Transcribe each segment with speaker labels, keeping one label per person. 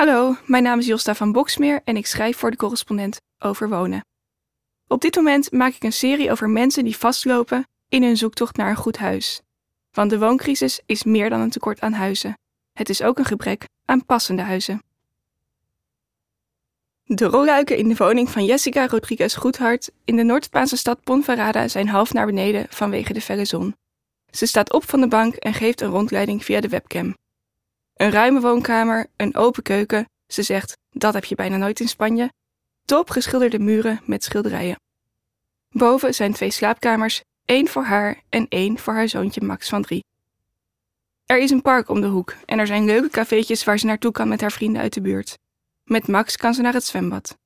Speaker 1: Hallo, mijn naam is Josta van Boksmeer en ik schrijf voor de correspondent over wonen. Op dit moment maak ik een serie over mensen die vastlopen in hun zoektocht naar een goed huis. Want de wooncrisis is meer dan een tekort aan huizen. Het is ook een gebrek aan passende huizen. De rolluiken in de woning van Jessica Rodriguez Goedhart in de Noord-Spaanse stad Ponferrada zijn half naar beneden vanwege de felle zon. Ze staat op van de bank en geeft een rondleiding via de webcam. Een ruime woonkamer, een open keuken. Ze zegt, dat heb je bijna nooit in Spanje. Top geschilderde muren met schilderijen. Boven zijn twee slaapkamers, één voor haar en één voor haar zoontje Max van drie. Er is een park om de hoek en er zijn leuke cafeetjes waar ze naartoe kan met haar vrienden uit de buurt. Met Max kan ze naar het zwembad.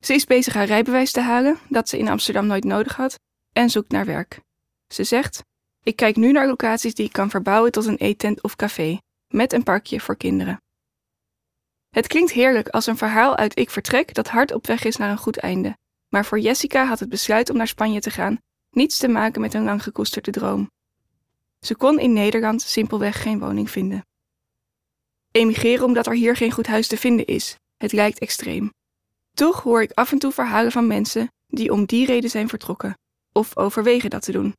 Speaker 1: Ze is bezig haar rijbewijs te halen, dat ze in Amsterdam nooit nodig had, en zoekt naar werk. Ze zegt: Ik kijk nu naar locaties die ik kan verbouwen tot een eettent of café met een parkje voor kinderen. Het klinkt heerlijk als een verhaal uit Ik Vertrek dat hard op weg is naar een goed einde. Maar voor Jessica had het besluit om naar Spanje te gaan niets te maken met een lang gekoesterde droom. Ze kon in Nederland simpelweg geen woning vinden. Emigreren omdat er hier geen goed huis te vinden is, het lijkt extreem. Toch hoor ik af en toe verhalen van mensen die om die reden zijn vertrokken, of overwegen dat te doen.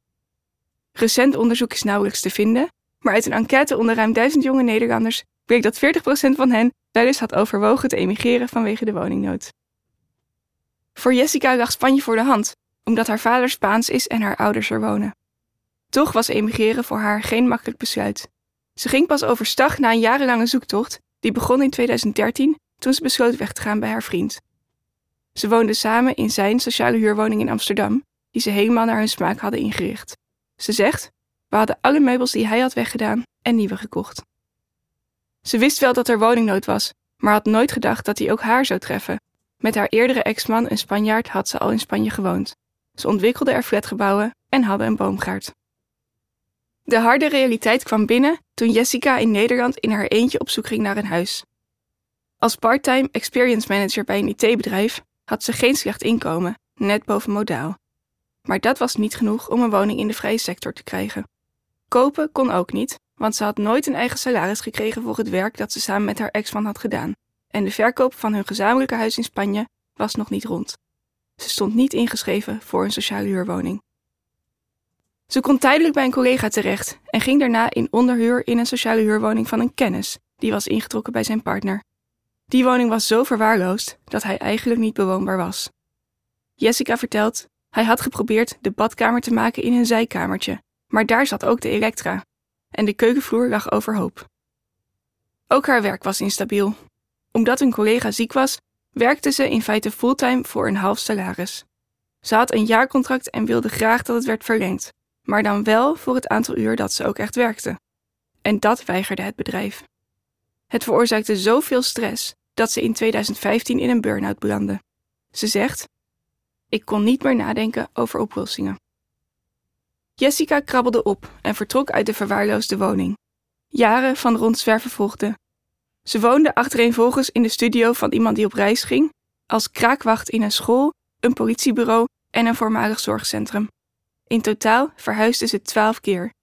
Speaker 1: Recent onderzoek is nauwelijks te vinden, maar uit een enquête onder ruim duizend jonge Nederlanders bleek dat 40% van hen wel eens had overwogen te emigreren vanwege de woningnood. Voor Jessica lag Spanje voor de hand, omdat haar vader Spaans is en haar ouders er wonen. Toch was emigreren voor haar geen makkelijk besluit. Ze ging pas overstag na een jarenlange zoektocht, die begon in 2013 toen ze besloot weg te gaan bij haar vriend. Ze woonden samen in zijn sociale huurwoning in Amsterdam, die ze helemaal naar hun smaak hadden ingericht. Ze zegt: we hadden alle meubels die hij had weggedaan en nieuwe gekocht. Ze wist wel dat er woningnood was, maar had nooit gedacht dat hij ook haar zou treffen. Met haar eerdere ex-man, een Spanjaard, had ze al in Spanje gewoond. Ze ontwikkelde er flatgebouwen en hadden een boomgaard. De harde realiteit kwam binnen toen Jessica in Nederland in haar eentje op zoek ging naar een huis. Als parttime experience manager bij een IT-bedrijf had ze geen slecht inkomen, net boven modaal. Maar dat was niet genoeg om een woning in de vrije sector te krijgen. Kopen kon ook niet, want ze had nooit een eigen salaris gekregen voor het werk dat ze samen met haar ex-man had gedaan. En de verkoop van hun gezamenlijke huis in Spanje was nog niet rond. Ze stond niet ingeschreven voor een sociale huurwoning. Ze kon tijdelijk bij een collega terecht en ging daarna in onderhuur in een sociale huurwoning van een kennis, die was ingetrokken bij zijn partner. Die woning was zo verwaarloosd dat hij eigenlijk niet bewoonbaar was. Jessica vertelt: hij had geprobeerd de badkamer te maken in een zijkamertje, maar daar zat ook de elektra. En de keukenvloer lag overhoop. Ook haar werk was instabiel. Omdat een collega ziek was, werkte ze in feite fulltime voor een half salaris. Ze had een jaarcontract en wilde graag dat het werd verlengd, maar dan wel voor het aantal uur dat ze ook echt werkte. En dat weigerde het bedrijf. Het veroorzaakte zoveel stress dat ze in 2015 in een burn-out belandde. Ze zegt: Ik kon niet meer nadenken over oplossingen. Jessica krabbelde op en vertrok uit de verwaarloosde woning. Jaren van rondzwerven volgden. Ze woonde achtereenvolgens in de studio van iemand die op reis ging, als kraakwacht in een school, een politiebureau en een voormalig zorgcentrum. In totaal verhuisde ze twaalf keer.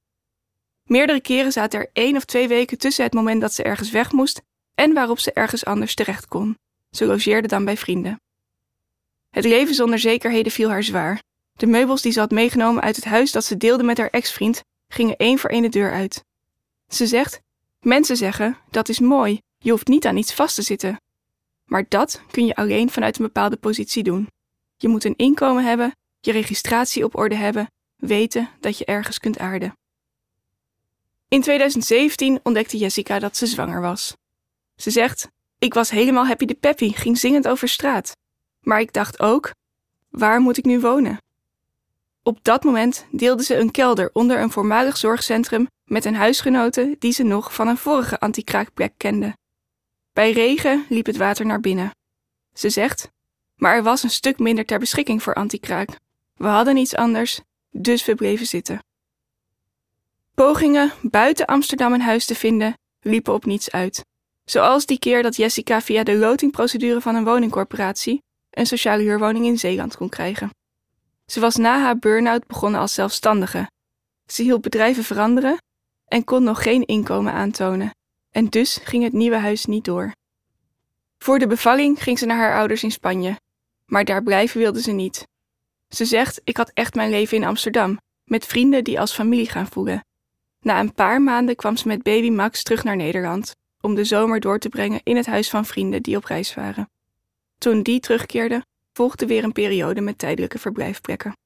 Speaker 1: Meerdere keren zaten er één of twee weken tussen het moment dat ze ergens weg moest en waarop ze ergens anders terecht kon. Ze logeerde dan bij vrienden. Het leven zonder zekerheden viel haar zwaar de meubels die ze had meegenomen uit het huis dat ze deelde met haar ex-vriend gingen één voor één de deur uit. Ze zegt: Mensen zeggen dat is mooi, je hoeft niet aan iets vast te zitten. Maar dat kun je alleen vanuit een bepaalde positie doen. Je moet een inkomen hebben, je registratie op orde hebben, weten dat je ergens kunt aarden. In 2017 ontdekte Jessica dat ze zwanger was. Ze zegt: Ik was helemaal happy de peppy, ging zingend over straat. Maar ik dacht ook: waar moet ik nu wonen? Op dat moment deelde ze een kelder onder een voormalig zorgcentrum met een huisgenote die ze nog van een vorige antikraakplek kende. Bij regen liep het water naar binnen. Ze zegt: Maar er was een stuk minder ter beschikking voor antikraak. We hadden niets anders, dus we bleven zitten. Pogingen buiten Amsterdam een huis te vinden liepen op niets uit. Zoals die keer dat Jessica via de lotingprocedure van een woningcorporatie een sociale huurwoning in Zeeland kon krijgen. Ze was na haar burn-out begonnen als zelfstandige. Ze hielp bedrijven veranderen en kon nog geen inkomen aantonen. En dus ging het nieuwe huis niet door. Voor de bevalling ging ze naar haar ouders in Spanje, maar daar blijven wilde ze niet. Ze zegt: Ik had echt mijn leven in Amsterdam, met vrienden die als familie gaan voelen. Na een paar maanden kwam ze met baby Max terug naar Nederland om de zomer door te brengen in het huis van vrienden die op reis waren. Toen die terugkeerde, volgde weer een periode met tijdelijke verblijfplekken.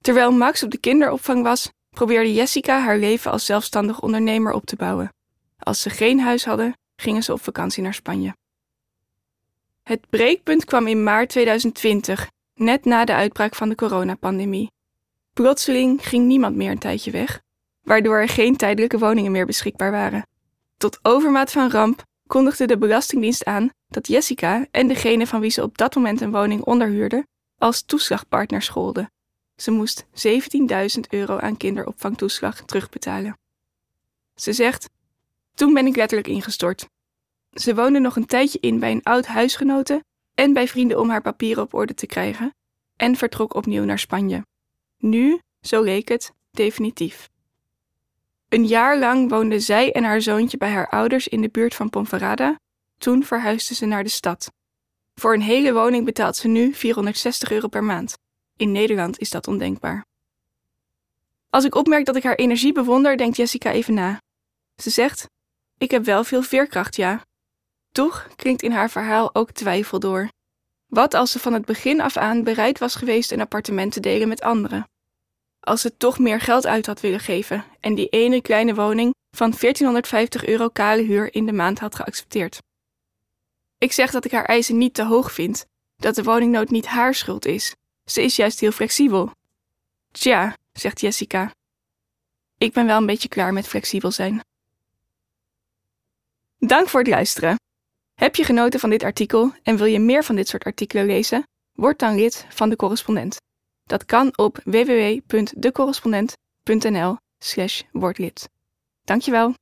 Speaker 1: Terwijl Max op de kinderopvang was, probeerde Jessica haar leven als zelfstandig ondernemer op te bouwen. Als ze geen huis hadden, gingen ze op vakantie naar Spanje. Het breekpunt kwam in maart 2020, net na de uitbraak van de coronapandemie. Plotseling ging niemand meer een tijdje weg, waardoor er geen tijdelijke woningen meer beschikbaar waren. Tot overmaat van ramp kondigde de Belastingdienst aan dat Jessica en degene van wie ze op dat moment een woning onderhuurde als toeslagpartner scholden. Ze moest 17.000 euro aan kinderopvangtoeslag terugbetalen. Ze zegt: Toen ben ik letterlijk ingestort. Ze woonde nog een tijdje in bij een oud huisgenote en bij vrienden om haar papieren op orde te krijgen, en vertrok opnieuw naar Spanje. Nu, zo leek het, definitief. Een jaar lang woonde zij en haar zoontje bij haar ouders in de buurt van Ponferrada. Toen verhuisde ze naar de stad. Voor een hele woning betaalt ze nu 460 euro per maand. In Nederland is dat ondenkbaar. Als ik opmerk dat ik haar energie bewonder, denkt Jessica even na. Ze zegt: Ik heb wel veel veerkracht, ja. Toch klinkt in haar verhaal ook twijfel door. Wat als ze van het begin af aan bereid was geweest een appartement te delen met anderen? Als ze toch meer geld uit had willen geven en die ene kleine woning van 1450 euro kale huur in de maand had geaccepteerd. Ik zeg dat ik haar eisen niet te hoog vind, dat de woningnood niet haar schuld is. Ze is juist heel flexibel. Tja, zegt Jessica. Ik ben wel een beetje klaar met flexibel zijn. Dank voor het luisteren. Heb je genoten van dit artikel en wil je meer van dit soort artikelen lezen? Word dan lid van de correspondent. Dat kan op www.decorrespondent.nl/wordlid. Dankjewel.